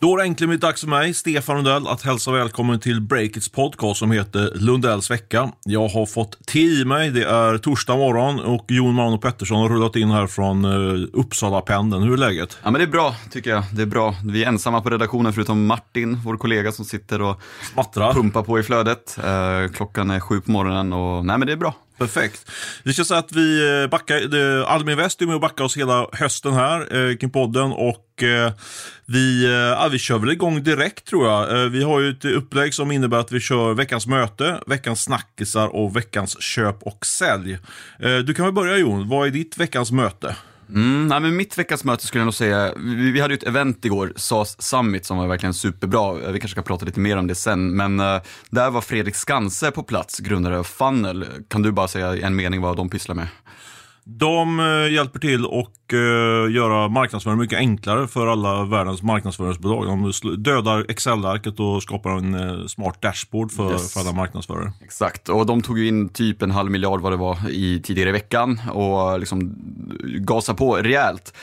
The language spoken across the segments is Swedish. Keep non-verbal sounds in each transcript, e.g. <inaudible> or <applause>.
Då är det äntligen blivit dags för mig, Stefan Lundell, att hälsa välkommen till Breakits podcast som heter Lundells vecka. Jag har fått i mig, det är torsdag morgon och Jon Mauno Pettersson har rullat in här från uh, Uppsala-pendeln. Hur är läget? Ja men det är bra, tycker jag. Det är bra. Vi är ensamma på redaktionen förutom Martin, vår kollega som sitter och Smattrar. pumpar på i flödet. Uh, klockan är sju på morgonen och nej men det är bra. Perfekt. Vi ska säga att vi eh, backar, eh, Almin West är med och backar oss hela hösten här eh, kring podden och eh, vi, eh, ja, vi kör väl igång direkt tror jag. Eh, vi har ju ett upplägg som innebär att vi kör veckans möte, veckans snackisar och veckans köp och sälj. Eh, du kan väl börja Jon, vad är ditt veckans möte? Mm, nej, men mitt veckans möte skulle jag nog säga, vi, vi hade ju ett event igår, SAS Summit, som var verkligen superbra. Vi kanske ska prata lite mer om det sen, men uh, där var Fredrik Skanse på plats, grundare av Funnel. Kan du bara säga en mening vad de pysslar med? De uh, hjälper till och uh, göra marknadsföring mycket enklare för alla världens marknadsföringsbolag. De dödar Excel-arket och skapar en uh, smart dashboard för, yes. för alla marknadsförare. Exakt, och de tog ju in typ en halv miljard vad det var i tidigare i veckan och liksom gasade på rejält.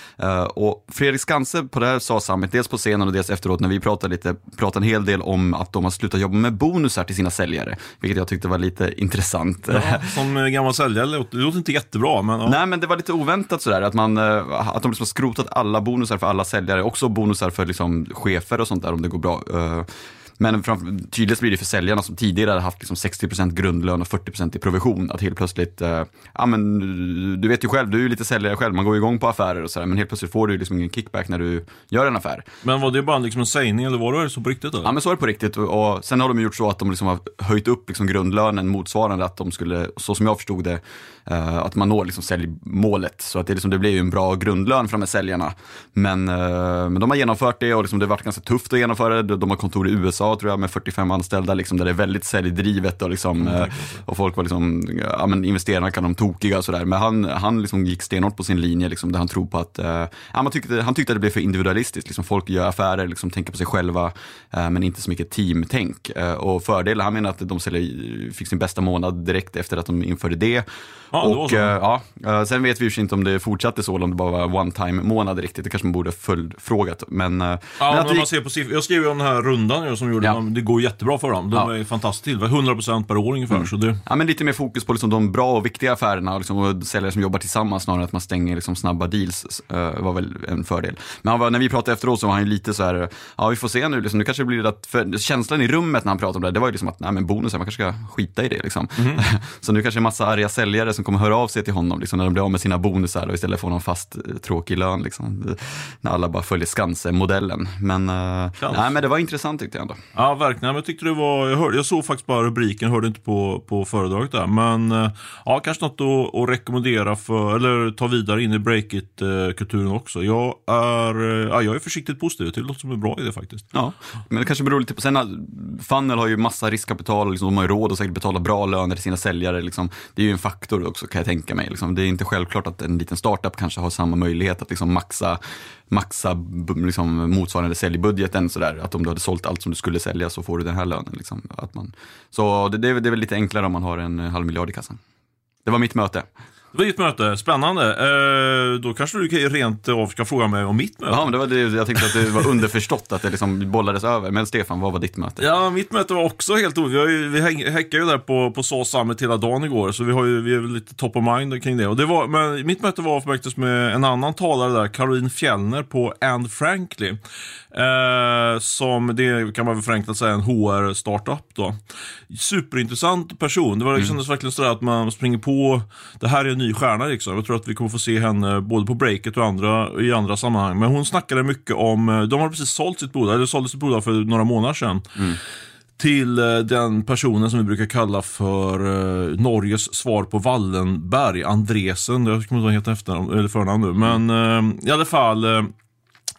Och Fredrik Skanse på det här sa Summit, dels på scenen och dels efteråt när vi pratade lite, pratade en hel del om att de har slutat jobba med bonusar till sina säljare, vilket jag tyckte var lite intressant. Ja, som gammal säljare, det låter inte jättebra. Men, ja. Nej, men det var lite oväntat sådär, att man att de liksom har skrotat alla bonusar för alla säljare, också bonusar för liksom chefer och sånt där om det går bra. Men tydligast blir det för säljarna som tidigare hade haft liksom 60% grundlön och 40% i provision. Att helt plötsligt, eh, ja men du vet ju själv, du är ju lite säljare själv, man går igång på affärer och sådär. Men helt plötsligt får du liksom ingen kickback när du gör en affär. Men var det bara liksom en sägning eller var det så på riktigt? Eller? Ja men så är det på riktigt. Och, och sen har de gjort så att de liksom har höjt upp liksom grundlönen motsvarande att de skulle, så som jag förstod det, uh, att man når liksom säljmålet. Så att det, liksom, det blir ju en bra grundlön för de här säljarna. Men, uh, men de har genomfört det och liksom, det har varit ganska tufft att genomföra det. De har kontor i USA tror jag med 45 anställda liksom, där det är väldigt säljdrivet och, liksom, mm, och folk var liksom, ja men investerarna kan de tokiga och sådär. Men han, han liksom gick stenhårt på sin linje liksom, där han tror på att, ja, man tyckte, han tyckte att det blev för individualistiskt. Liksom, folk gör affärer, liksom, tänker på sig själva men inte så mycket teamtänk. Och fördelen, han menar att de säljer, fick sin bästa månad direkt efter att de införde det. Ja, och, ja, sen vet vi ju inte om det fortsatte så, eller om det bara var one time månad riktigt. Det kanske man borde följdfrågat. Men, ja, men vi... man ser på siffror. Jag skrev ju om den här rundan som gjorde, ja. det går jättebra för dem. De ja. är fantastiskt till. 100% per år ungefär. Mm. Så det... Ja, men lite mer fokus på liksom de bra och viktiga affärerna och, liksom, och säljare som jobbar tillsammans snarare än att man stänger liksom snabba deals. Uh, var väl en fördel. Men var, när vi pratade efteråt så var han ju lite så här, ja vi får se nu, liksom, nu kanske det blir att, för känslan i rummet när han pratade om det, det var ju liksom att, nej men bonusar, man kanske ska skita i det liksom. Mm. <laughs> så nu kanske det är massa arga säljare som kommer höra av sig till honom liksom, när de blir av med sina bonusar och istället får någon fast eh, tråkig lön. Liksom, när alla bara följer Skanse-modellen. Men, uh, nej, men det var intressant tyckte jag ändå. Ja, verkligen. Jag, tyckte det var, jag, hörde, jag såg faktiskt bara rubriken, hörde inte på, på föredraget där. Men uh, ja, kanske något att, att, rekommendera för, eller ta vidare in i breakit-kulturen också. Jag är, uh, ja, jag är försiktigt positiv till det. låter som en bra idé faktiskt. Ja, men det kanske beror lite på, sen Funnel har ju massa riskkapital, liksom, de har ju råd att säkert betala bra löner till sina säljare. Liksom. Det är ju en faktor också kan jag tänka mig. Liksom. Det är inte självklart att en liten startup kanske har samma möjlighet att liksom maxa, maxa liksom, motsvarande säljbudgeten. Sådär. Att om du hade sålt allt som du skulle sälja så får du den här lönen. Liksom. Att man, så det, det, är, det är väl lite enklare om man har en eh, halv miljard i kassan. Det var mitt möte. Det var ditt möte, spännande. Eh, då kanske du rent av ska fråga mig om mitt möte. Ja, men det var det, jag tänkte att det var underförstått att det liksom bollades över. Men Stefan, vad var ditt möte? Ja, mitt möte var också helt otroligt. Vi, vi häckade ju där på, på SAS Summit hela dagen igår, så vi, har ju, vi är lite top of mind kring det. Och det var, men mitt möte var faktiskt med en annan talare där, Caroline Fjellner på And Frankly. Eh, som, det kan man väl förenklat säga, en HR-startup då. Superintressant person. Det var, det mm. kändes verkligen sådär att man springer på, det här är en ny stjärna liksom. Jag tror att vi kommer få se henne både på breaket och andra, i andra sammanhang. Men hon snackade mycket om, eh, de har precis sålt sitt bolag, eller sålde sitt bolag för några månader sedan. Mm till eh, den personen som vi brukar kalla för uh, Norges svar på Wallenberg, Andresen, jag kommer inte ihåg efter, eller förnamn nu, men i alla fall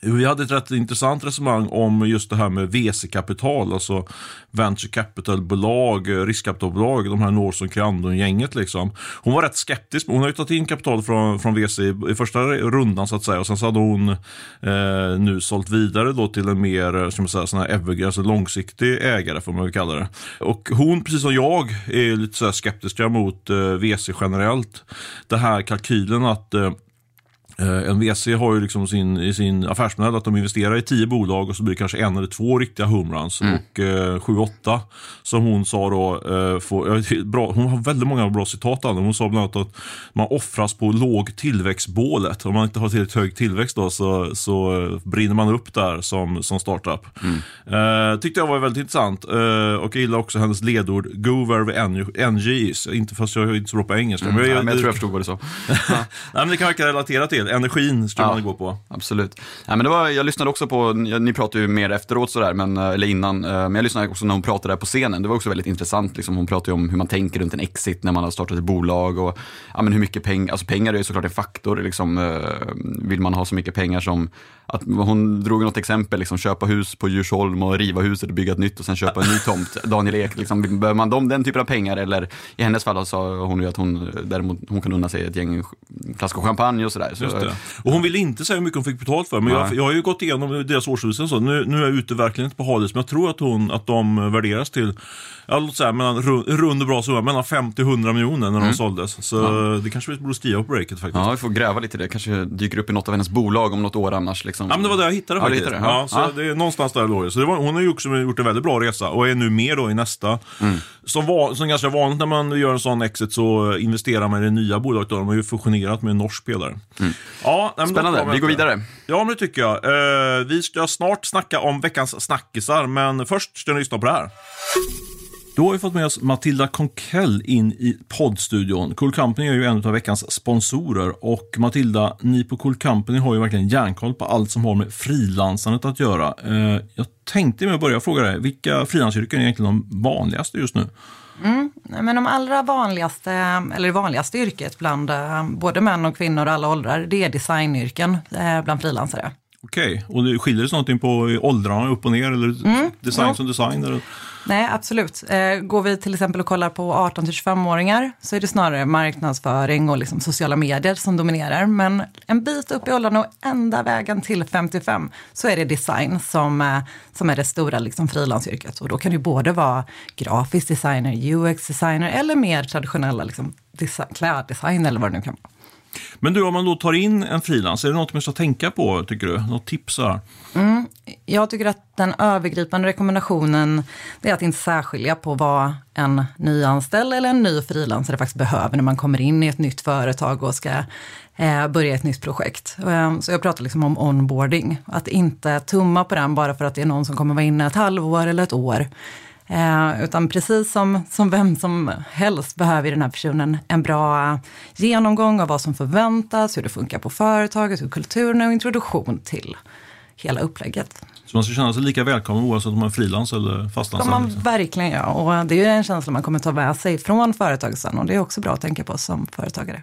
vi hade ett rätt intressant resonemang om just det här med VC-kapital, alltså venture capital-bolag, riskkapitalbolag, de här Norson Creandon-gänget. Liksom. Hon var rätt skeptisk, men hon har ju tagit in kapital från, från VC i, i första rundan så att säga och sen så hade hon eh, nu sålt vidare då till en mer, eh, ska man säga, sån här evergreen, alltså långsiktig ägare får man väl kalla det. Och hon, precis som jag, är lite så skeptiska mot eh, VC generellt. Den här kalkylen att Eh, en VC har ju liksom sin, i sin affärsmodell att de investerar i tio bolag och så blir det kanske en eller två riktiga homeruns. Och eh, sju, åtta, som hon sa då, eh, får, bra, hon har väldigt många bra citat henne. Hon sa bland annat att man offras på låg tillväxtbålet. Om man inte har tillräckligt hög tillväxt då så, så eh, brinner man upp där som, som startup. Eh, tyckte jag var väldigt intressant. Eh, och jag gillar också hennes ledord, go where energy is. Inte fast jag är inte så bra på engelska. Mm, jag, ja, men jag tror jag förstod vad du sa. <laughs> Nej, men det kan verka relatera till. Energin ska Ja. man gå på. Absolut. Ja, men det var, jag lyssnade också på, ni pratade ju mer efteråt sådär, men, eh, eller innan, eh, men jag lyssnade också när hon pratade där på scenen. Det var också väldigt intressant. Liksom, hon pratade ju om hur man tänker runt en exit när man har startat ett bolag och ja, men hur mycket pengar, alltså pengar är ju såklart en faktor. Liksom, eh, vill man ha så mycket pengar som, att hon drog något exempel, liksom, köpa hus på Djursholm och riva huset och bygga ett nytt och sen köpa en ny tomt. <laughs> Daniel Ek, liksom, behöver man de, den typen av pengar? Eller i hennes fall sa hon ju att hon däremot hon kan unna sig ett gäng flaskor champagne och sådär. Så, Just det. Och hon ville inte säga hur mycket hon fick betalt för, men jag, jag har ju gått igenom deras och så. Nu, nu är jag ute verkligen inte på halis, men jag tror att, hon, att de värderas till, ja, låt säga, mellan, ru- rund och bra summa, mellan 50 och 100 miljoner när de såldes. Så det kanske vi borde skriva på breaket faktiskt. Ja, vi får gräva lite i det. Kanske dyker upp i något av hennes bolag om något år annars. Liksom. Ja, men det var där jag hittade Ja, du faktiskt. hittade det, ja. ja. så Ja. det är någonstans där låg det. Så det var, hon har ju också gjort en väldigt bra resa och är nu med då i nästa. Mm. Som, var, som ganska vanligt när man gör en sån exit så investerar man i det nya bolaget. Då. De har ju fusionerat med en norsk spelare. Ja, Mm. Spännande, tar vi går vidare. Ja, men det tycker jag. Eh, vi ska snart snacka om veckans snackisar, men först ska ni lyssna på det här. Då har vi fått med oss Matilda Konkell in i poddstudion. Cool Company är ju en av veckans sponsorer och Matilda, ni på Cool Company har ju verkligen järnkoll på allt som har med frilansandet att göra. Eh, jag tänkte med att börja fråga dig, vilka frilansyrken är egentligen de vanligaste just nu? Mm, Men de allra vanligaste, eller det vanligaste yrket bland eh, både män och kvinnor och alla åldrar, det är designyrken eh, bland frilansare. Okej, och det skiljer det sig någonting på åldrarna upp och ner eller design ja. som design? Eller? Nej, absolut. Eh, Går vi till exempel och kollar på 18 till 25-åringar så är det snarare marknadsföring och liksom sociala medier som dominerar. Men en bit upp i åldrarna och ända vägen till 55 så är det design som, eh, som är det stora liksom frilansyrket. Och då kan ju både vara grafisk designer, UX-designer eller mer traditionella liksom desi- kläddesign eller vad det nu kan vara. Men du, om man då tar in en frilans, är det något man ska tänka på, tycker du? Något tips där? Mm, jag tycker att den övergripande rekommendationen är att inte särskilja på vad en nyanställd eller en ny frilansare faktiskt behöver när man kommer in i ett nytt företag och ska eh, börja ett nytt projekt. Ehm, så jag pratar liksom om onboarding, att inte tumma på den bara för att det är någon som kommer vara inne ett halvår eller ett år. Eh, utan precis som, som vem som helst behöver den här personen en bra genomgång av vad som förväntas, hur det funkar på företaget, hur kulturen är och introduktion till hela upplägget. Så man ska känna sig lika välkommen oavsett om man är frilans eller Det man fastanställd? liksom. verkligen göra. Och det är ju en känsla man kommer ta med sig från företaget sen och det är också bra att tänka på som företagare.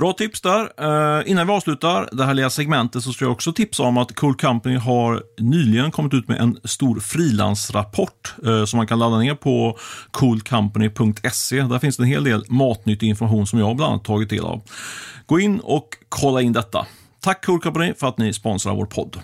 Bra tips där. Eh, innan vi avslutar det här lilla segmentet så ska jag också tipsa om att Cool Company har nyligen kommit ut med en stor frilansrapport eh, som man kan ladda ner på coolcompany.se. Där finns det en hel del matnyttig information som jag bland annat tagit del av. Gå in och kolla in detta. Tack Cool Company för att ni sponsrar vår podd.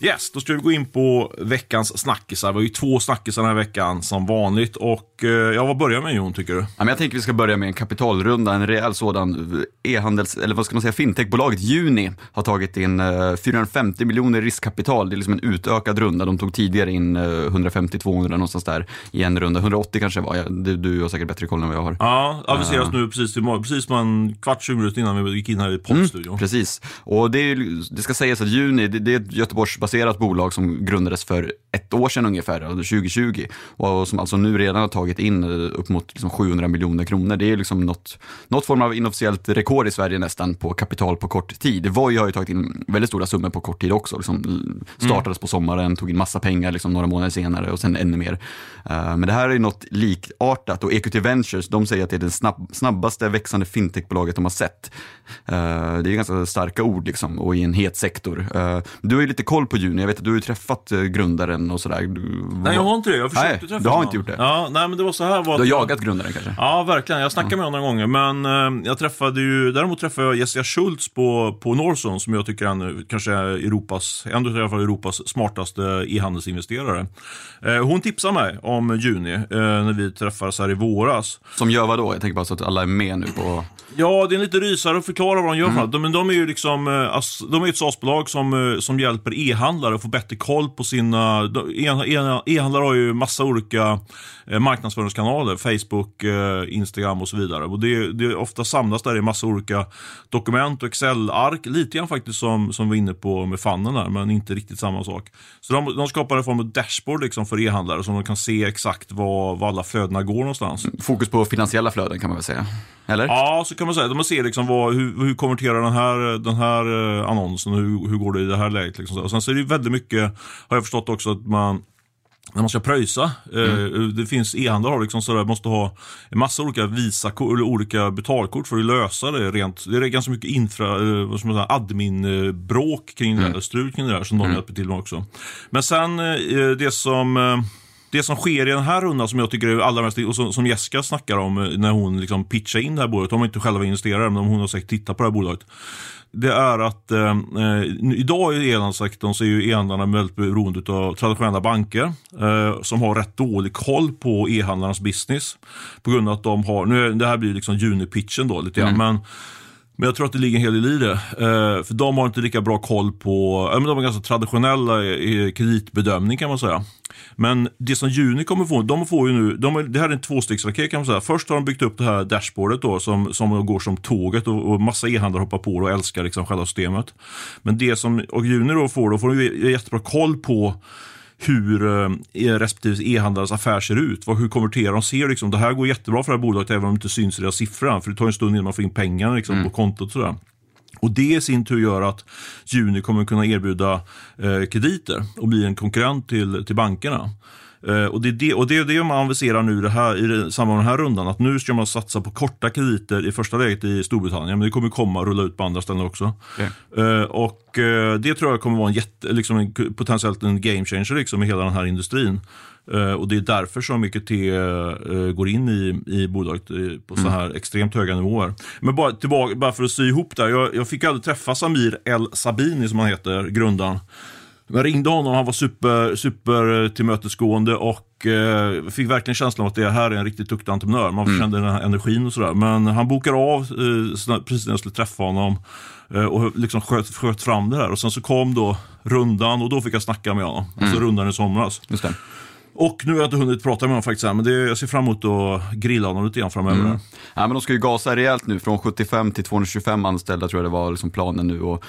Yes, då ska vi gå in på veckans snackisar. Vi har ju två snackisar den här veckan som vanligt. Och ja, vad börjar med Jon, tycker du? Ja, men jag tänker vi ska börja med en kapitalrunda, en rejäl sådan. E-handels, eller vad ska man säga, fintechbolaget Juni har tagit in eh, 450 miljoner i riskkapital. Det är liksom en utökad runda. De tog tidigare in eh, 150-200 någonstans där i en runda. 180 kanske var. Du, du har säkert bättre koll än vad jag har. Ja, aviseras nu precis, precis en kvart, 20 minuter innan vi gick in här i poddstudion. Precis. Och det, är, det ska sägas att Juni, det, det är ett Göteborgsbaserat bolag som grundades för ett år sedan ungefär, alltså 2020. Och som alltså nu redan har tagit in eh, upp mot liksom 700 miljoner kronor. Det är liksom något, något form av inofficiellt rekord i Sverige nästan på kapital på kort tid. Voi har ju tagit in väldigt stora summor på kort tid också. Liksom startades på sommaren, tog in massa pengar liksom några månader senare och sen ännu mer. Eh, Men det här är något likartat och EQT Ventures, de säger att det är det snabb, snabbaste växande fintechbolaget de har sett. Eh, Det är ganska starka ord liksom och i en het sektor. Du har ju lite koll på Juni, jag vet att du har ju träffat grundaren och sådär. Nej, jag har inte det. Jag försökte Nej, träffa du har honom. inte gjort det. Ja, nej, men det var så här. Var Du har jag- jagat grundaren kanske? Ja, verkligen. Jag snackade med honom några gånger. Men eh, jag träffade ju, däremot träffade jag Jessica Schultz på, på Norson som jag tycker är kanske är Europas, en av Europas smartaste e-handelsinvesterare. Eh, hon tipsade mig om Juni eh, när vi träffades här i våras. Som gör vad då? Jag tänker bara så att alla är med nu på... Ja, det är lite rysare att förklara vad de gör för något. De, men de är ju liksom, eh, de är ett SaaS-bolag som, eh, som hjälper e-handlare att få bättre koll på sina... E-handlare har ju massa olika eh, marknadsföringskanaler, Facebook, eh, Instagram och så vidare. Och det, det ofta samlas där i massa olika dokument och Excel-ark, lite grann faktiskt som, som vi var inne på med fannen där, men inte riktigt samma sak. Så de, de skapar en form av dashboard liksom för e-handlare, så de kan se exakt var, var alla flödena går någonstans. Fokus på finansiella flöden kan man väl säga? Eller? Ja, så kan man säga. De ser liksom vad, hur, hur konverterar den här, den här eh, annonsen och hur, hur går det i det här läget. Liksom. Och sen så är det väldigt mycket, har jag förstått också, att man när man ska pröjsa, eh, det finns e-handlare har liksom sådär, måste ha en massa olika visakort, eller olika betalkort för att lösa det rent. Det är ganska mycket infra, eh, vad ska man säga, admin-bråk kring det där, strul kring det där som de hjälper till med också. Men sen eh, det som eh, det som sker i den här rundan som jag tycker är allra mest, och som, som Jessica snackar om eh, när hon liksom pitchar in det här bolaget, de har inte själva investerat men hon har säkert tittat på det här bolaget. Det är att eh, eh, idag i e-handelssektorn så är ju e-handlarna väldigt beroende av traditionella banker eh, som har rätt dålig koll på e-handlarnas business. På grund av att de har, nu det här blir liksom juni-pitchen då lite grann, men men jag tror att det ligger en hel del i det. Eh, för de har inte lika bra koll på, eh, men de har ganska traditionella kreditbedömning kan man säga. Men det som Juni kommer få, de får ju nu, de, det här är en tvåstegsraket kan man säga. Först har de byggt upp det här dashboardet då som, som går som tåget och, och massa e-handlare hoppar på och älskar liksom själva systemet. Men det som och Juni då får, då får de jättebra koll på hur eh, respektive e-handlares affär ser ut. Vad, hur konverterar de? Ser liksom, det här går jättebra för det här bolaget även om det inte syns i deras siffror. För det tar en stund innan man får in pengarna liksom, på kontot. och Sådär. Och det i sin tur gör att Juni kommer kunna erbjuda eh, krediter och bli en konkurrent till, till bankerna. Eh, och, det är det, och det är det man aviserar nu det här, i samband med den här rundan. Att nu ska man satsa på korta krediter i första läget i Storbritannien. Men det kommer komma och rulla ut på andra ställen också. Okej. Eh, och eh, det tror jag kommer vara en jätte, liksom en, potentiellt en game changer liksom, i hela den här industrin. Och det är därför så mycket T eh, går in i, i bolaget på så här extremt höga nivåer. Men bara, tillbaka, bara för att sy ihop det. Jag, jag fick aldrig träffa Samir El Sabini som han heter, grundaren. Jag ringde honom, han var super, super tillmötesgående och eh, fick verkligen känslan av att det här är en riktigt duktig entreprenör. Man kände den här energin och sådär. Men han bokade av eh, precis när jag skulle träffa honom eh, och liksom sköt, sköt fram det här. Och sen så kom då rundan och då fick jag snacka med honom. Alltså rundan i somras. Och nu har jag inte hunnit prata med honom faktiskt än, men det, jag ser fram emot att grilla honom lite grann framöver. där. Ja, men de ska ju gasa rejält nu, från 75 till 225 anställda tror jag det var liksom planen nu. Och,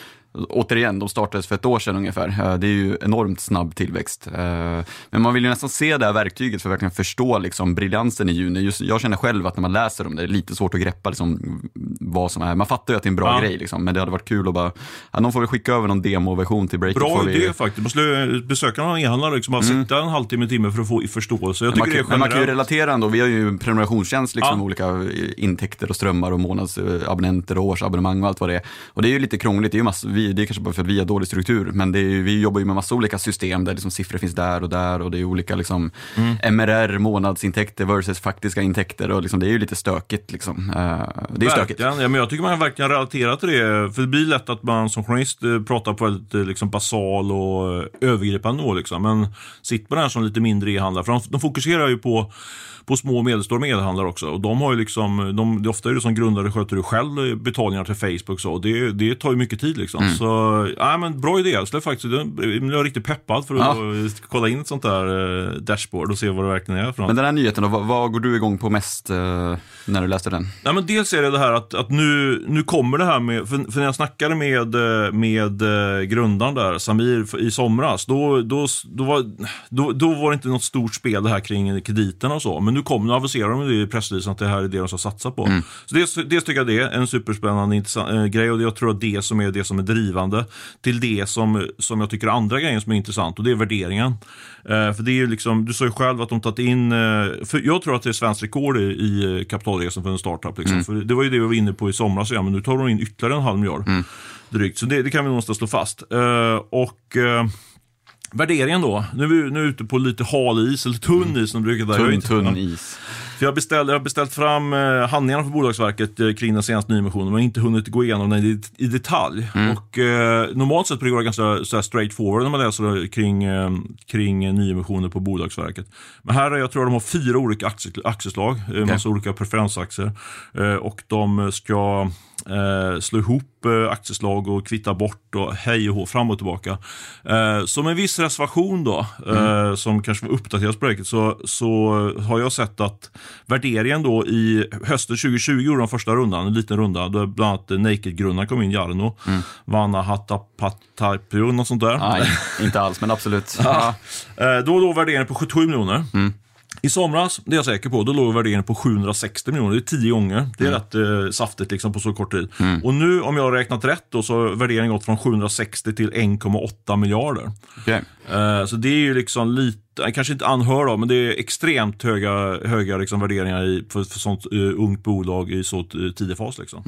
återigen, de startades för ett år sedan ungefär. Eh, Det är ju enormt snabb tillväxt. Eh, Men man vill ju nästan se det här verktyget för att verkligen förstå liksom briljansen i Juni. Just, jag känner själv att när man läser om det, det är lite svårt att greppa liksom vad som är. Man fattar ju att det är en bra Ja. grej, liksom, men det hade varit kul att bara, ja, någon får väl skicka över någon demoversion till Breakit. Bra får vi- idé faktiskt. Man skulle besöka någon e-handlare, liksom, bara sitta en halvtimme, timme för att få förståelse. Jag man, det är men man kan ju generellt. relatera ändå, vi har ju en prenumerationstjänst liksom, Ja. med olika eh, intäkter och strömmar och månadsabonnenter och årsabonnemang och allt vad det är. Och det är ju lite krångligt, det är, ju massa, vi, det är kanske bara för att vi har dålig struktur, men är, vi jobbar ju med massa olika system där liksom siffror finns där och där och det är olika liksom, Mm. MRR, månadsintäkter versus faktiska intäkter och liksom, det är ju lite stökigt. Liksom. Eh, det är stökigt. Verkligen. Ja, men jag tycker man verkligen relaterar till det. För det blir lätt att man som journalist eh, pratar på väldigt eh, liksom, basal och övergripande nivå. Liksom. Men sitter man här som lite mindre e-handlare, för de, de fokuserar ju på på små och medelstora e-handlare också. Och de har ju liksom, de, det ofta är det som grundare sköter du själv betalningar till Facebook så. Och Det, det tar ju mycket tid liksom. Mm. Så, ja men bra idé. Jag, skulle faktiskt, jag är riktigt peppad för att Ja. kolla in ett sånt där eh, dashboard och se vad det verkligen är för något. Men den här nyheten då, vad, vad går du igång på mest eh, när du läste den? Nej, men dels är det det här att, att nu, nu kommer det här med, för, för när jag snackade med, eh, med eh, grundaren där, Samir, i somras, då, då, då, var, då, då var det inte något stort spel det här kring krediterna och så. Men nu kommer, nu aviserar de det i pressreleasen att det här är det de ska satsa på. Så dels, dels tycker jag det är en superspännande intressant, eh, grej och jag tror att det som är det som är drivande till det som, som jag tycker är andra grejen som är intressant och det är värderingen. Eh, för det är ju liksom, du sa ju själv att de tagit in, eh, för jag tror att det är svenskt rekord i, i kapitalresan för en startup. Liksom. För det var ju det vi var inne på i somras, ja, men nu tar de in ytterligare en halv miljard drygt. Så det, det kan vi någonstans slå fast. Eh, och eh, Värderingen då, nu är vi nu är vi ute på lite hal is, eller tunn is som brukar Tunn, tunn is. För jag, har beställt, jag har beställt fram eh, handlingarna från Bolagsverket eh, kring den senaste nyemissionen, men inte hunnit gå igenom den i, i detalj. Och, eh, normalt sett brukar det vara ganska straight forward när man läser det kring, eh, kring eh, nyemissioner på Bolagsverket. Men här är jag tror de har fyra olika aktie, aktieslag, eh, massa olika preferensaktier. Eh, och de ska eh, slå ihop eh, aktieslag och kvitta bort och hej och hå, fram och tillbaka. Eh, med en viss reservation då, eh, som kanske var uppdaterat på så, så har jag sett att värderingen då i hösten 2020 gjorde de första rundan, en liten runda, då bland annat Naked-grundaren kom in, Jarno, Vanna Hattapataipion och något sånt där. Nej, inte alls, men absolut. <laughs> Ja. Eh, då låg värderingen på 77 miljoner. I somras, det är jag säker på, då låg värderingen på 760 miljoner. Det är tio gånger. Det är rätt eh, saftigt liksom på så kort tid. Och nu, om jag har räknat rätt, då, så har värderingen gått från 760 till 1,8 miljarder. Okej. Eh, så det är ju liksom lite, kanske inte anhör då, men det är extremt höga, höga liksom värderingar i, för, för sånt eh, ungt bolag i så eh, tidig fas. Liksom.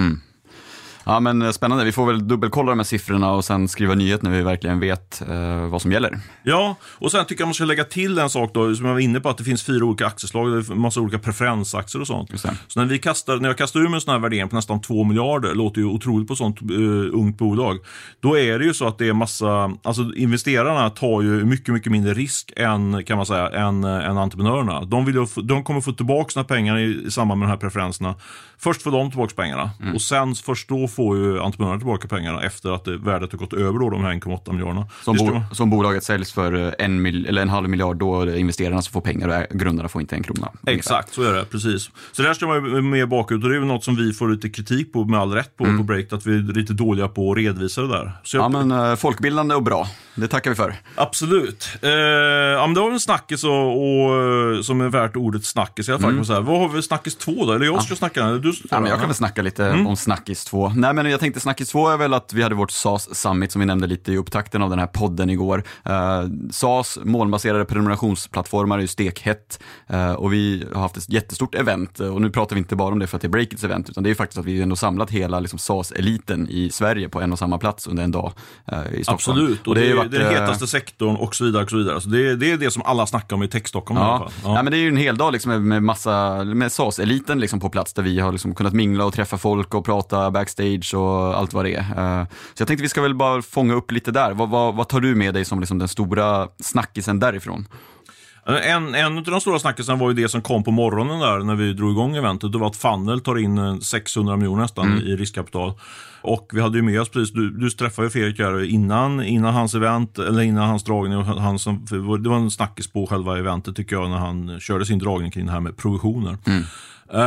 Ja, men eh, spännande. Vi får väl dubbelkolla de här siffrorna och sen skriva nyhet när vi verkligen vet eh, vad som gäller. Ja, och sen tycker jag man ska lägga till en sak då, som jag var inne på, att det finns fyra olika aktieslag, massa olika preferensaktier och sånt. Så när, vi kastar, när jag kastar ur mig en sån här värdering på nästan 2 miljarder, låter ju otroligt på ett sånt uh, ungt bolag, då är det ju så att det är massa, alltså investerarna tar ju mycket, mycket mindre risk än, kan man säga, än, eh, än entreprenörerna. De, vill få- de kommer få tillbaka sina pengar i, i samband med de här preferenserna. Först får de tillbaka pengarna Mm. och sen först då får ju entreprenörerna tillbaka pengarna efter att det, värdet har gått över då, de här 1,8 miljarderna. Som, Det bo, som bolaget säljs för eh, en, mil, eller en halv miljard, då är det investerarna som får pengar och grundarna får inte en krona. Exakt, så är det. Precis. Så där ska man ju med bakut och det är väl något som vi får lite kritik på med all rätt på, på Break, att vi är lite dåliga på att redovisa det där. Så jag, Ja, men eh, folkbildande och bra. Det tackar vi för. Absolut. Eh, ja, men det var en snackis och, och, eh, som är värt ordet snackis i alla fall. kan man säga. Vad har vi snackis två då? Eller jag ska snacka? Eller du Ja, men jag kan väl snacka lite Mm. om Snackis 2. Nej, men jag tänkte Snackis 2 är väl att vi hade vårt SAS Summit som vi nämnde lite i upptakten av den här podden igår. Uh, SAS molnbaserade prenumerationsplattformar är ju stekhett uh, och vi har haft ett jättestort event och nu pratar vi inte bara om det för att det är Breakits event utan det är ju faktiskt att vi ändå samlat hela liksom, SAS-eliten i Sverige på en och samma plats under en dag uh, i Stockholm. Absolut, och det, har ju är varit, det den eh, hetaste sektorn och så vidare. Och så vidare. Så det, är- det är det som alla snackar om i Tech-Stockholm i alla Ja. fall. Ja. men det är ju en hel dag liksom med, med massa, med SAS-eliten liksom på plats där vi har liksom kunnat mingla och träffa folk och prata backstage och allt vad det är. Eh, Så jag tänkte vi ska väl bara fånga upp lite där. Vad, vad, vad tar du med dig som liksom den stora snackisen därifrån? En, en av de stora snackisarna var ju det som kom på morgonen där när vi drog igång eventet. Det var att Funnel tar in eh, 600 miljoner nästan i riskkapital. Och vi hade ju med oss precis, du, du träffade ju Fredrik här innan, innan hans event, eller innan hans dragning. Och han som, det var en snackis på själva eventet tycker jag när han körde sin dragning kring det här med provisioner. Eh,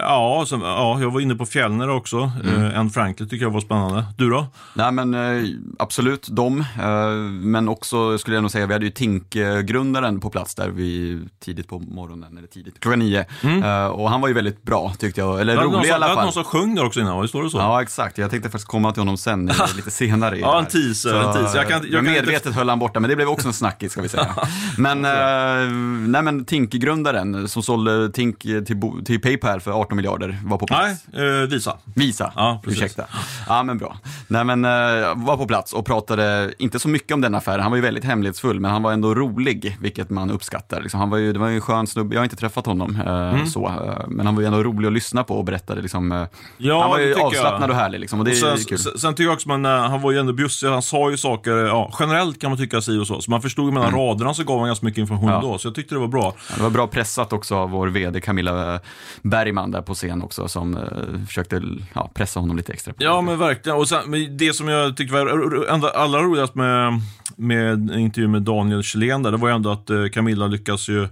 ja, så, ja, jag var inne på Fjällner också. Uh, Anne Franklin tycker jag var spännande. Du då? Nej men eh, absolut de, eh, men också skulle jag nog säga, vi hade ju Tink-grundaren på plats där vi tidigt på morgonen, eller tidigt, klockan nio. Eh, Och han var ju väldigt bra tyckte jag, eller Det rolig i som- alla det hade fall. någon som sjöng där också innan, visst var det så? Ja, exakt. Jag tänkte faktiskt komma till honom sen, eh, <laughs> lite senare. i Ja, det en teaser, en teaser. Jag kan- jag kan inte- medvetet höll han borta, men det blev också en snackis ska vi säga. <laughs> men, eh, nej men Tink-grundaren som sålde Tink till, bo- till Paypal för 18 miljarder var på plats. Nej, eh, Visa. Visa, Ja, precis. ursäkta. Ja, men bra. Nej, men eh, var på plats och pratade, inte så mycket om den affären, han var ju väldigt hemlighetsfull, men han var ändå rolig, vilket man uppskattar. Liksom, han var ju, det var ju en skön snubbe, jag har inte träffat honom, eh, Mm. så, eh, men han var ju ändå rolig att lyssna på och berättade liksom, eh, Ja, han var ju tycker jag. avslappnad och härlig liksom, och det Och är sen, kul. sen, sen tycker jag också, eh, han var ju ändå bjussig, han sa ju saker, ja, generellt kan man tycka si och så. Så man förstod mellan raderna så gav han ganska mycket information Mm. Ja. då, så jag tyckte det var bra. Ja, Det var bra pressat också av vår vd Camilla Bergman där på scen också som eh, försökte ja, pressa honom lite extra. Ja men verkligen, och sen, det som jag tyckte var allra roligast med, med intervjun med Daniel Kjellén där, det var ju ändå att eh, Camilla lyckas ju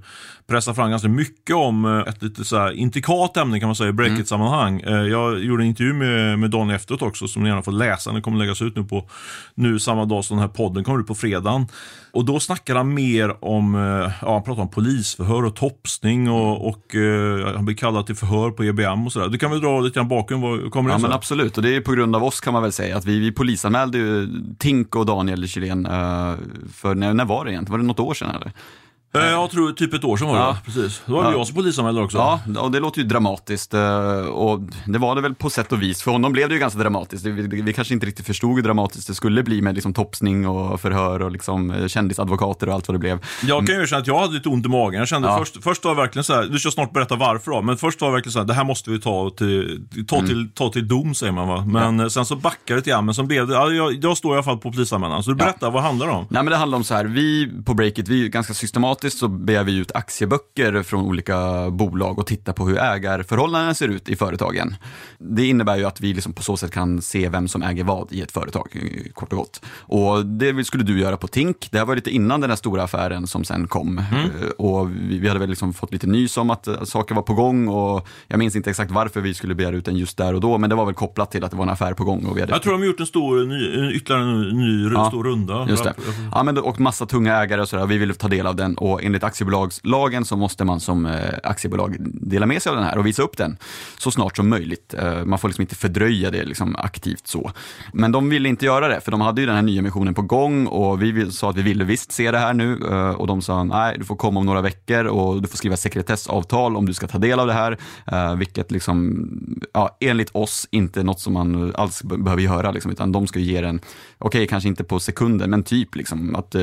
pressa fram ganska mycket om eh, ett lite så här intrikat ämne kan man säga i breakit-sammanhang. Eh, Jag gjorde en intervju med, med Daniel efteråt också som ni gärna får läsa, den kommer läggas ut nu på nu samma dag som den här podden kommer ut på fredagen. Och då snackar han mer om, eh, ja han pratar om polisförhör och topsning och, och eh, han blir kallad till förhör på EBM och sådär. Du kan väl dra lite grann bakgrund, vad kommer det Ja men absolut, och det är på grund av oss kan man väl säga att vi, vi polisanmälde ju Tink och Daniel Kjellén uh, för, när, när var det egentligen? Var det något år sedan eller? Eh, Jag tror typ ett år sedan var det, Ja. precis. Då var det Ja. jag som polisanmälde också. Ja, och det låter ju dramatiskt. eh, Och det var det väl på sätt och vis. För honom blev det ju ganska dramatiskt. Vi, vi kanske inte riktigt förstod hur dramatiskt det skulle bli med liksom topsning och förhör och liksom eh, kändisadvokater och allt vad det blev. Jag kan ju erkänna att jag hade lite ont i magen. Jag kände Ja. först, först var jag verkligen så här, du ska snart berätta varför då, men först var jag verkligen så här, det här måste vi ta till, ta Mm. till, ta till dom säger man va. Men eh, sen så backade det igen, men så blev det, ja, jag, jag står i alla fall på polisanmälan. Så du berätta, vad handlar det om? Nej men det handlar om så här, vi på Breakit, vi ganska systematiskt så begär vi ut aktieböcker från olika bolag och tittar på hur ägarförhållandena ser ut i företagen. Det innebär ju att vi liksom på så sätt kan se vem som äger vad i ett företag, eh, kort och gott. Och det skulle du göra på Tink. Det här var lite innan den här stora affären som sen kom. Eh, Och vi, hade väl liksom fått lite nys om att eh, saker var på gång och jag minns inte exakt varför vi skulle begära ut den just där och då, men det var väl kopplat till att det var en affär på gång. Och vi hade Jag tror de har gjort en stor, ny, ytterligare en ny, Ja, stor runda. Just det. Ja, men, och massa tunga ägare och sådär. Vi ville ta del av den och enligt aktiebolagslagen så måste man som eh, aktiebolag dela med sig av den här och visa upp den så snart som möjligt. Eh, man får liksom inte fördröja det liksom aktivt så. Men de ville inte göra det för de hade ju den här nya missionen på gång och vi sa att vi ville visst se det här nu eh, och de sa nej, du får komma om några veckor och du får skriva sekretessavtal om du ska ta del av det här. Vilket liksom, ja, enligt oss inte något som man alls behöver göra liksom, utan de ska ju ge den, okej kanske inte på sekunden men typ liksom att,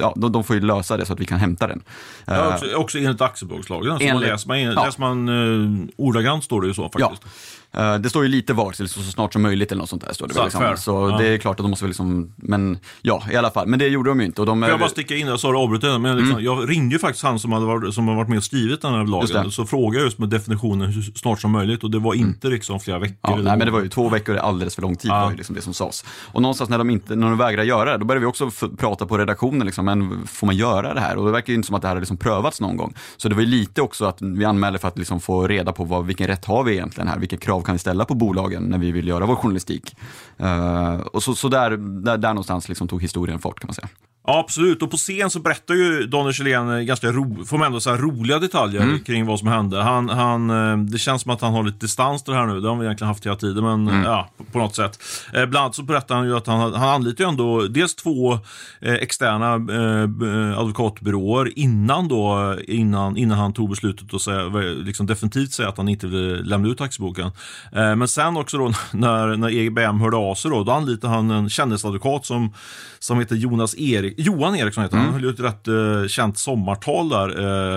ja, de, de får ju lösa det så att vi kan hämta den. Ja, Eh, också, också enligt aktiebolagslagen. Så man Enligt- läser man, ja. läser man uh, ordagrant står det ju så Ja. faktiskt. Eh, Det står ju lite till så snart som möjligt eller något sånt där. Står det Så, väl, liksom. så Ja. det är klart att de måste väl liksom, men ja i alla fall. Men det gjorde de ju inte. Och de, Får jag bara sticka in, jag sa det avbrutet, men liksom, jag ringde ju faktiskt han som, hade varit, som varit med och skrivit den här Mm. Lagen. det. Så frågade jag just med definitionen hur snart som möjligt och det var inte liksom flera veckor. Ja, nej, men det var ju två veckor är alldeles för lång tid Ja. var ju liksom det som sades. Och någonstans när de, inte, när de vägrar göra det, då började vi också prata på redaktionen, liksom, men får man göra det här? Och det verkar ju inte som att det här har liksom prövats någon gång. Så det var ju lite också att vi anmälde för att liksom få reda på vad, vilken rätt har vi egentligen här? Vilka krav kan vi ställa på bolagen när vi vill göra vår journalistik? Eh, och så, så där, där, där någonstans liksom tog historien fart kan man säga. Ja, absolut. Och på scen så berättar ju Daniel Kjellén eh, ganska ro, får man ändå här roliga detaljer Mm. kring vad som hände. Han, han, eh, det känns som att han har lite distans till det här nu. Det har vi egentligen haft hela tiden, men Mm. ja, på, på något sätt. Eh, bland annat så berättar han ju att han, han anlitar ju ändå dels två eh, externa eh, advokatbyråer innan då, innan, innan han tog beslutet att säga, liksom definitivt säga att han inte ville lämna ut aktieboken. Eh, men sen också då <laughs> när, när EBM hörde av sig då, då anlitade han en kändisadvokat som, som heter Jonas Erik, Johan Eriksson heter han. Han höll ju ett rätt eh, känt sommartal där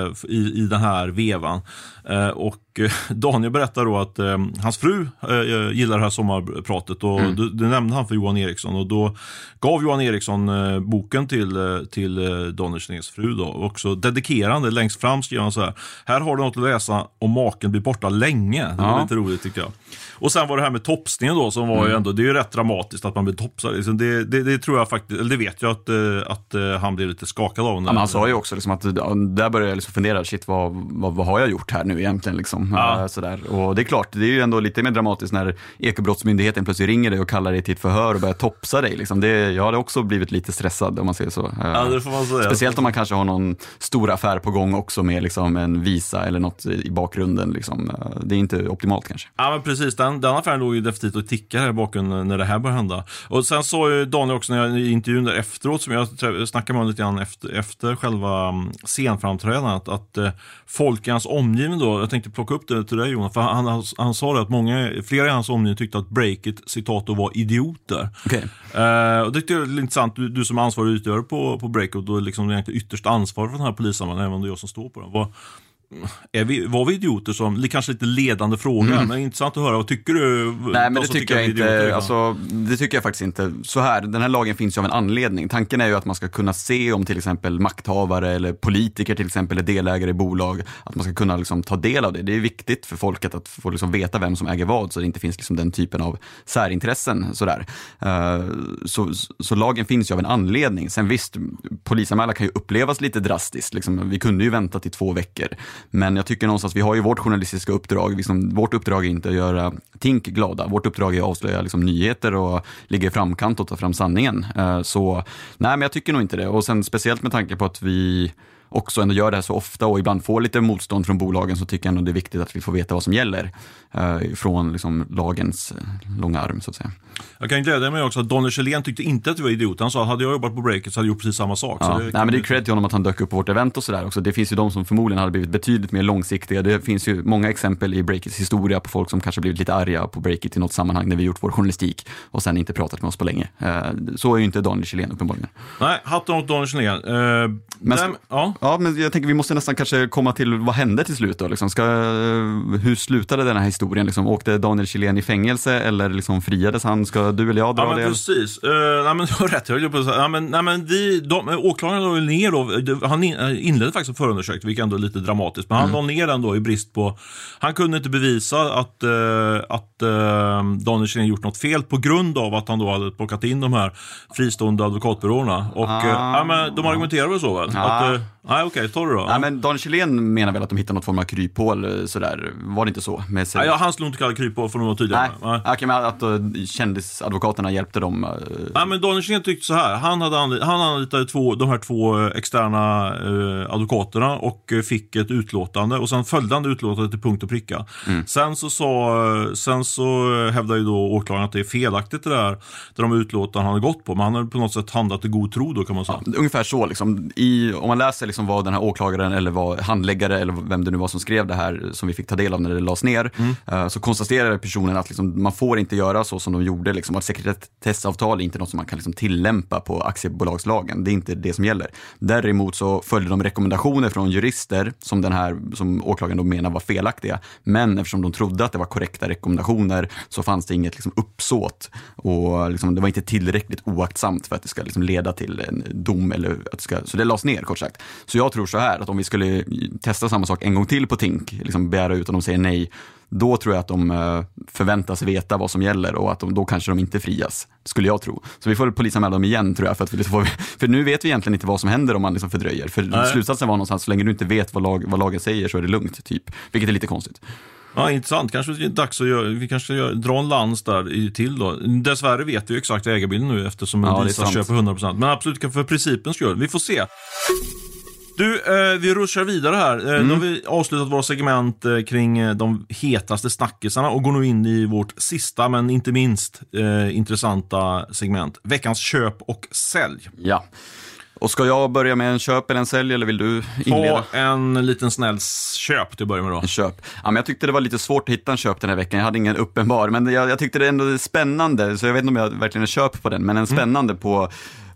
eh, i, i den här vevan. Eh, och eh, Daniel berättar då att eh, hans fru eh, gillar det här sommarpratet och det, det nämnde han för Johan Eriksson och då gav Johan Eriksson eh, boken till, eh, till eh, Daniel Kjelléns fru då. Och så det längst fram skrev han så här. Här har du något att läsa om maken blir borta länge. Det var Ja. lite roligt tyckte jag. Och sen var det här med topsningen då som var ju ändå, det är ju rätt dramatiskt att man blir topsad. Liksom det, det, det tror jag faktiskt, eller det vet jag att, eh, att eh, han blev lite skakad av. Ja, men han sa ju också liksom att där började jag liksom fundera, shit vad, vad, vad har jag gjort här nu egentligen? Liksom. Ja. Eh, Sådär. Och det är klart, det är ju ändå lite mer dramatiskt när Ekobrottsmyndigheten plötsligt ringer dig och kallar dig till ett förhör och börjar topsa dig. Liksom. Det, jag hade också blivit lite stressad om man säger så. Eh, Ja. Speciellt om man kanske har någon stor affär på gång också med liksom, en visa eller något i i bakgrunden. Liksom. Eh, Det är inte optimalt kanske. Ja men precis, den, den affären låg ju definitivt och tickade här bakom när det här började hända. Och sen sa ju Daniel också när jag, i intervjun där efteråt, som jag snackade med honom lite grann efter, efter själva mm, scenframträdandet, att eh, folk i hans omgivning då, jag tänkte plocka upp det till dig Jonas, för han, han, han sa det att många, flera i hans omgivning tyckte att Breakit, citat, då var idioter. Okej. Eh, och det tyckte jag är intressant, du, du som ansvarig utgivare på, på Breakout och liksom egentligen ytterst ansvarig för den här polisanmälan, även om det är jag som står på den. Vad, är vi, var vi idioter som, kanske lite ledande fråga, men intressant att höra. Vad tycker du? Mm. Nej, men de det tycker jag idioter, inte. Alltså, det tycker jag faktiskt inte. Så här, den här lagen finns ju av en anledning. Tanken är ju att man ska kunna se om till exempel makthavare eller politiker till exempel är delägare i bolag. Att man ska kunna liksom ta del av det. Det är viktigt för folket att få liksom veta vem som äger vad så det inte finns liksom den typen av särintressen. Sådär. Så, så, så lagen finns ju av en anledning. Sen visst, polisanmälan kan ju upplevas lite drastiskt. Liksom, vi kunde ju vänta till två veckor. Men jag tycker någonstans, vi har ju vårt journalistiska uppdrag. Liksom, vårt uppdrag är inte att göra Tink glada. Vårt uppdrag är att avslöja liksom, nyheter och ligga i framkant och ta fram sanningen. Eh, så nej, men jag tycker nog inte det. Och sen speciellt med tanke på att vi också ändå gör det här så ofta och ibland får lite motstånd från bolagen så tycker jag ändå det är viktigt att vi får veta vad som gäller eh, från liksom, lagens eh, långa arm så att säga. Jag kan glädja mig också att Daniel Kjellén tyckte inte att vi var idioter. Han sa att hade jag jobbat på Breakit så hade jag gjort precis samma sak. Ja. Nej, men det är cred till honom att han dök upp på vårt event och sådär också. Det finns ju de som förmodligen hade blivit betydligt mer långsiktiga. Det finns ju många exempel i Breakits historia på folk som kanske blivit lite arga på Breakit i något sammanhang när vi gjort vår journalistik och sen inte pratat med oss på länge. Eh, Så är ju inte Daniel Kjellén uppenbarligen. Nej, hatten åt Daniel Kjellén. Eh, Men- nej, ja. Ja, men jag tänker vi måste nästan kanske komma till vad hände till slut då? Liksom? Ska, hur slutade den här historien? Liksom? Åkte Daniel Kjellén i fängelse eller liksom friades han? Ska du eller jag dra Ja, det? men precis. Uh, nej, men <laughs> du har rätt. Jag på. Nej, men, nej, men vi, de, åklagaren la ner då, det- han eh, inledde faktiskt en förundersökning, vilket ändå är lite dramatiskt. Men han la ner den då i brist på, han kunde inte bevisa att, eh, att eh, Daniel Kjellén gjort något fel på grund av att han då hade plockat in de här fristående advokatbyråerna. Och Ah. eh, ja, men de argumenterar väl så väl? Ah. Att, nej, okej, tar du då. Nej, men Daniel Kjellén menar väl att de hittade något form av kryphål eh, sådär. Var det inte så? Med sig? Nej, ja, han slog inte kalla kryphål för vara tydligare. Nej, okej, men att uh, kändisadvokaterna hjälpte dem. eh, Nej, men Daniel Kjellén tyckte så här. Han, hade anli- han anlitade två, de här två externa eh, advokaterna och fick ett utlåtande. Och sen följde han det utlåtandet till punkt och pricka. Sen så sa, sen så hävdar ju då åklagaren att det är felaktigt det där, det de utlåtanden han hade gått på. Men han hade på något sätt handlat i god tro då kan man säga. Ungefär så, liksom. I, om man läser liksom vad den här åklagaren eller vad handläggare eller vem det nu var som skrev det här som vi fick ta del av när det lades ner, eh, så konstaterar personen att liksom, man får inte göra så som de gjorde. Liksom, att sekretessavtal är inte något som man kan liksom, tillämpa på aktiebolagslagen. Det är inte det som gäller. Däremot så följde de rekommendationer från jurister som den här som åklagaren då menar var felaktiga. Men eftersom de trodde att det var korrekta rekommendationer så fanns det inget liksom, uppsåt och liksom, det var inte tillräckligt oaktsamt för att det ska liksom, leda till en dom eller att det ska, så det lades ner kort sagt. Så jag tror så här att om vi skulle testa samma sak en gång till på Tink, liksom begära ut och de säger nej, då tror jag att de eh, förväntas veta vad som gäller och att de, då kanske de inte frias, skulle jag tro. Så vi får polisanmäla dem igen tror jag, för, att vi liksom får, <laughs> för nu vet vi egentligen inte vad som händer om man liksom fördröjer. För Nej. slutsatsen var någonstans, så länge du inte vet vad, lag, vad lagen säger så är det lugnt, typ. Vilket är lite konstigt. Ja, intressant. Kanske det är dags att göra, vi kanske göra, dra en lans där till då. Dessvärre vet vi ju exakt ägarbilden nu eftersom Ja, sant. köper 100%. Men absolut för principens skull. Vi får se. Du, eh, vi ruschar vidare här. Eh, Mm. Då har vi avslutat våra segment eh, kring eh, de hetaste snackisarna och går nu in i vårt sista, men inte minst eh, intressanta segment. Veckans köp och sälj. Ja. Och ska jag börja med en köp eller en sälj eller vill du inleda? Ta en liten snäll köp till att börja med då. En köp. Ja, men jag tyckte det var lite svårt att hitta en köp den här veckan. Jag hade ingen uppenbar, men jag, jag tyckte det ändå är spännande, så jag vet inte om jag verkligen är köp på den, men en spännande på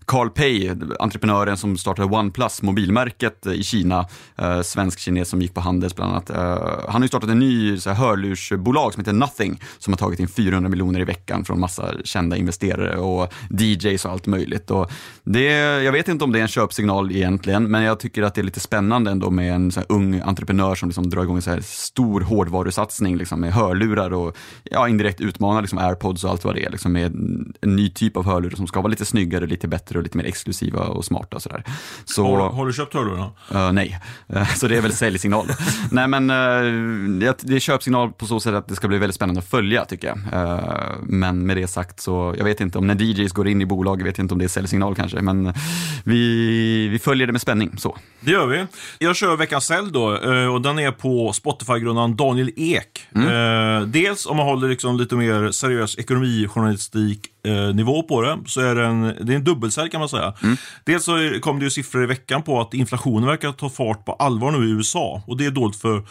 Carl Pei, entreprenören som startade OnePlus, mobilmärket i Kina, eh, svensk-kines som gick på Handels bland annat. Eh, han har ju startat en ny så här, hörlursbolag som heter Nothing, som har tagit in 400 miljoner i veckan från massa kända investerare och DJs och allt möjligt. Och det, jag vet inte om det är en köpsignal egentligen, men jag tycker att det är lite spännande ändå med en så här, ung entreprenör som liksom drar igång en så här, stor hårdvarusatsning liksom, med hörlurar och ja, indirekt utmanar liksom, airpods och allt vad det är, liksom, med en, en ny typ av hörlurar som ska vara lite snyggare, lite bättre och lite mer exklusiva och smarta. Och sådär. Så, Har, har du köpt hörlurarna? Eh, nej, Eh, så det är väl säljsignal. <laughs> nej men uh, det, är köpsignal på så sätt att det ska bli väldigt spännande att följa tycker jag. Eh, men med det sagt så, jag vet inte om när DJs går in i bolag, jag vet inte om det är säljsignal kanske, men vi, vi följer det med spänning. Så. Det gör vi. Jag kör veckans sälj då och den är på Spotify-grundaren Daniel Ek. Eh, Dels om man håller liksom lite mer seriös ekonomijournalistik eh, nivå på det, så är det en, det är en dubbelsälj kan man säga. Dels så kom det ju siffror i veckan på att inflationen verkar ta fart på allvar nu i USA. Och det är dåligt för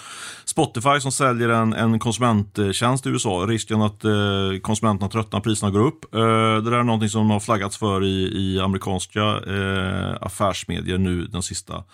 Spotify som säljer en, en konsumenttjänst i USA. Risken att eh, konsumenterna tröttnar, priserna går upp. Eh, det där är någonting som har flaggats för i, i amerikanska eh, affärsmedier nu den sista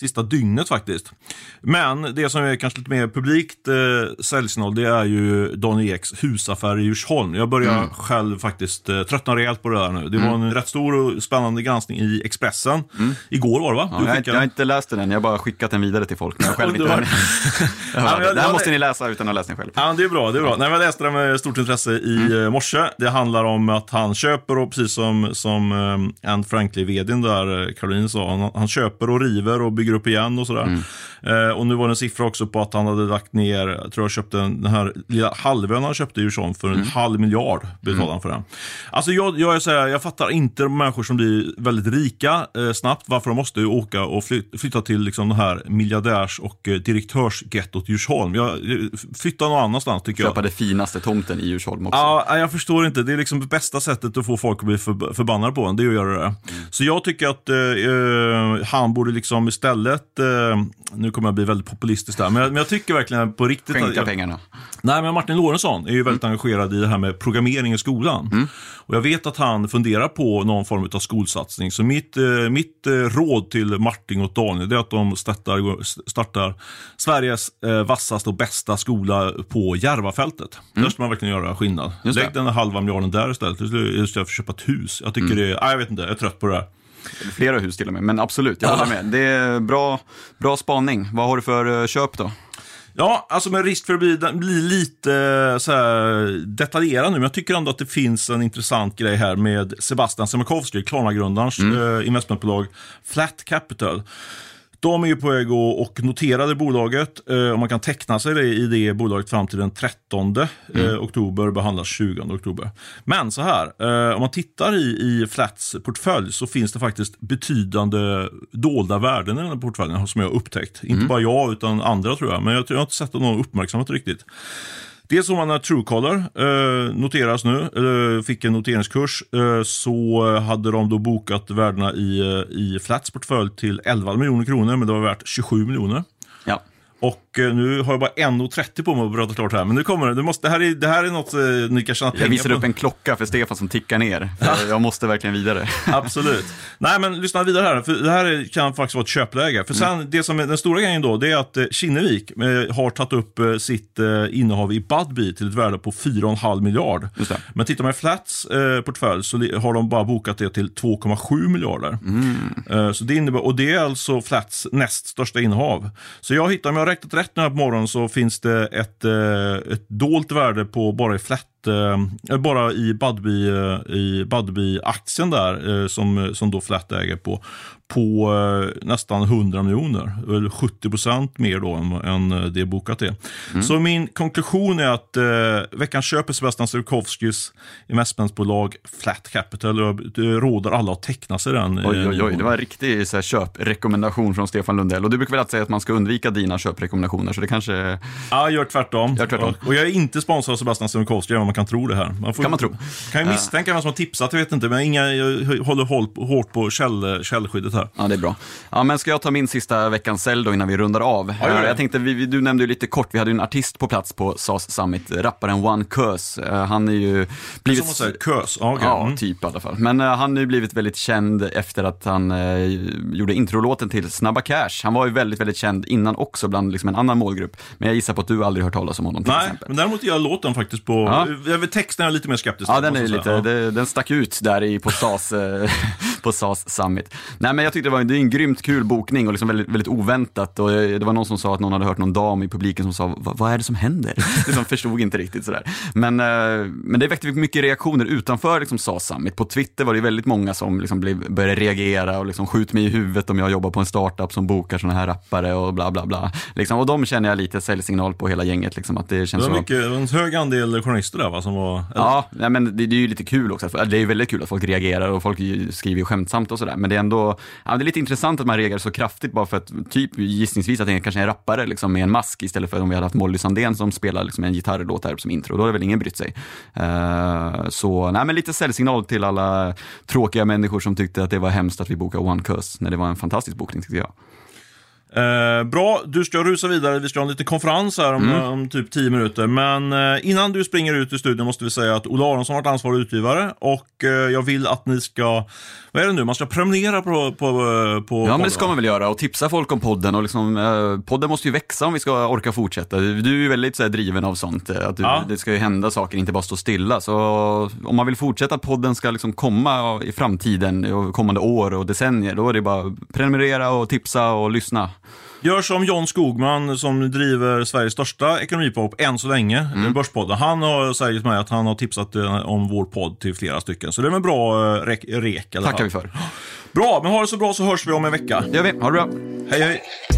sista dygnet faktiskt. Men det som är kanske lite mer publikt eh, säljsignal det är ju Daniel Eks husaffär i Djursholm. Jag börjar Mm. själv faktiskt eh, tröttna rejält på det där nu. Det var en rätt stor och spännande granskning i Expressen. Igår var det va? Mm. Ja, jag, har inte- jag har inte läst den än, jag har bara skickat den vidare till folk. Men jag själv inte den. <laughs> Ja, jag- det här måste ni läsa utan att ha läst den själv. Ja, det är bra. Det är bra. Nej, jag läste det med stort intresse i mm. morse. Det handlar om att han köper och precis som, som um, Anne Franklin, vdn där, eh, Caroline sa, han, han köper och river och bygger bygger upp igen och sådär. Eh, och nu var det en siffra också på att han hade lagt ner, jag tror jag köpte den här lilla halvön han köpte Djursholm för en halv miljard betalade han för den. Alltså jag, jag, här, jag fattar inte de människor som blir väldigt rika eh, snabbt, varför de måste åka och fly, flytta till liksom, det här miljardärs och eh, direktörsgettot Djursholm. Jag, eh, flytta någon annanstans tycker jag. Köpa det finaste tomten i Djursholm också. Ja, jag förstår inte. Det är liksom det bästa sättet att få folk att bli för, förbannade på en, det är att göra det. Så jag tycker att eh, eh, han borde liksom istället, eh, nu kommer jag bli väldigt populistisk där, men jag, men jag tycker verkligen på riktigt. Skänka pengarna. Nej, men Martin Lorentzon är ju väldigt engagerad i det här med programmering i skolan. Och jag vet att han funderar på någon form av skolsatsning. Så mitt, eh, mitt eh, råd till Martin och Daniel det är att de startar, startar Sveriges eh, vassaste och bästa skola på Järvafältet. Där ska man verkligen göra skillnad. Det. Lägg den halva miljarden där istället, istället för att köpa ett hus. Jag tycker det är, nej, jag vet inte, jag är trött på det här. Flera hus till och med, men absolut, jag Ja. håller med. Det är bra, bra spaning. Vad har du för eh, köp då? Ja, alltså med risk för att bli, bli lite eh, så här, detaljerad nu, men jag tycker ändå att det finns en intressant grej här med Sebastian Siemiatkowski, Klarna-grundarens eh, investmentbolag Flat Capital. De är ju på väg att och noterade bolaget eh, och man kan teckna sig i det bolaget fram till den 13 eh, oktober, behandlas 20 oktober. Men så här, eh, om man tittar i, i Flats portfölj så finns det faktiskt betydande dolda värden i den här portföljen som jag har upptäckt. Inte bara jag utan andra tror jag, men jag, jag har inte sett någon uppmärksammat riktigt. Dels som man när Truecaller eh, noteras nu, eh, fick en noteringskurs, eh, så hade de då bokat värdena i, eh, i Flats portfölj till 11 miljoner kronor, men det var värt 27 miljoner. Ja. Och eh, nu har jag bara 1,30 på mig att prata klart här, men nu kommer det. det, måste, det, här är, det här är något eh, ni kan tjäna pengar Jag visade på. upp en klocka för Stefan som tickar ner. <laughs> Jag måste verkligen vidare. <laughs> Absolut. Nej, men lyssna vidare här. För det här är- kan faktiskt vara ett köpläge. För sen, det som är den stora grejen då, det är att eh, Kinnevik eh, har tagit upp sitt eh, innehav i Budbee till ett värde på 4,5 miljard. Men tittar man i Flats eh, portfölj så har de bara bokat det till 2,7 miljarder. Eh, så det innebär, och det är alltså Flats näst största innehav. Så jag hittar, om jag räknat rätt nu här på morgonen så finns det ett, eh, ett dolt värde på bara i Flat eh, eh, bara i Budbee, eh, i Budbee-aktien där, eh, som, som då Flat äger på, på eh, nästan 100 miljoner. Eller 70 procent mer då än, än det bokat är. Så min konklusion är att eh, veckans köp är Sebastian Siemiatkowskis investmentbolag Flat Capital. Jag eh, råder alla att teckna sig den. eh, Oj, oj, oj. Det var en riktig så här, köprekommendation från Stefan Lundell. Och du brukar väl alltid säga att man ska undvika dina köprekommendationer, så det kanske... Ja, jag gör tvärtom. Gör tvärtom. Och jag är inte sponsrad av Sebastian Siemiatkowski, även om man kan tro det här. Man får, Kan man tro. Kan ju misstänka vem som har tipsat, jag vet inte. Men inga, jag håller håll, hårt på käll, källskyddet här. Ja, det är bra. Ja, men ska jag ta min sista veckans sälj då innan vi rundar av? Ja, gör det. jag tänkte, vi, du nämnde ju lite kort, vi hade ju en artist på plats på SAS Summit, rapparen One Curse. Eh, Han är ju blivit... Som säger. Ja, okej. Ja, Mm. typ i alla fall. Men eh, han har ju blivit väldigt känd efter att han eh, gjorde introlåten till Snabba Cash. Han var ju väldigt, väldigt känd innan också bland liksom, en annan målgrupp. Men jag gissar på att du aldrig hört talas om honom till Nej, exempel. men däremot jag låten faktiskt på... Ja. Texten är jag lite mer skeptisk Ja, den, är lite, det, den stack ut där i, på, <laughs> SAS, på SAS Summit. Nej, men jag tyckte det var det är en grymt kul bokning och liksom väldigt, väldigt oväntat. Och eh, det var någon som sa att någon hade hört någon dam i publiken som sa, "Va- vad är det som händer? <laughs> liksom förstod inte riktigt sådär. Men, eh, men det väckte mycket reaktioner utanför liksom, SAS Summit. På Twitter var det väldigt många som liksom blev, började reagera och liksom, skjut mig i huvudet om jag jobbar på en startup som bokar sådana här rappare och bla bla bla. Liksom, och de känner jag lite säljsignal på hela gänget. Liksom, att det känns Det var mycket, var en hög andel journalister där va, som var... Ja, men det, det är ju lite kul också. Det är ju väldigt kul att folk reagerar och folk skriver ju skämtsamt och sådär. Men det är ändå, ja, det är lite intressant att man reagerar så kraftigt bara för att typ gissningsvis att det kanske är en rappare liksom, med en mask istället för om vi hade haft Molly Sandén som spelar liksom, en gitarrlåt här som intro. Då hade väl ingen brytt sig. Uh, så, nej men lite säljsignal till alla tråkiga människor som tyckte att det var hemskt att vi bokade One Curse när det var en fantastisk bokning tyckte jag. Eh, bra, du ska rusa vidare. Vi ska ha en liten konferens här om, Mm. om typ 10 minuter. Men eh, innan du springer ut ur studion måste vi säga att Ola Aronsson har varit ansvarig utgivare och eh, jag vill att ni ska, vad är det nu, man ska prenumerera på, på, eh, på Ja, men det ska man väl göra och tipsa folk om podden och liksom, eh, podden måste ju växa om vi ska orka fortsätta. Du är ju väldigt så här, driven av sånt, eh, att du, Ja. det ska ju hända saker, inte bara stå stilla. Så om man vill fortsätta att podden ska liksom komma i framtiden, kommande år och decennier, då är det bara prenumerera och tipsa och lyssna. Gör som John Skogman som driver Sveriges största ekonomipop än så länge, Mm. Börspodden. Han har sagt mig att han har tipsat eh, om vår podd till flera stycken. Så det är en bra eh, rek. rek Tackar vi för. Bra, men ha det så bra så hörs vi om en vecka. Det gör vi. Ha det bra. Hej hej!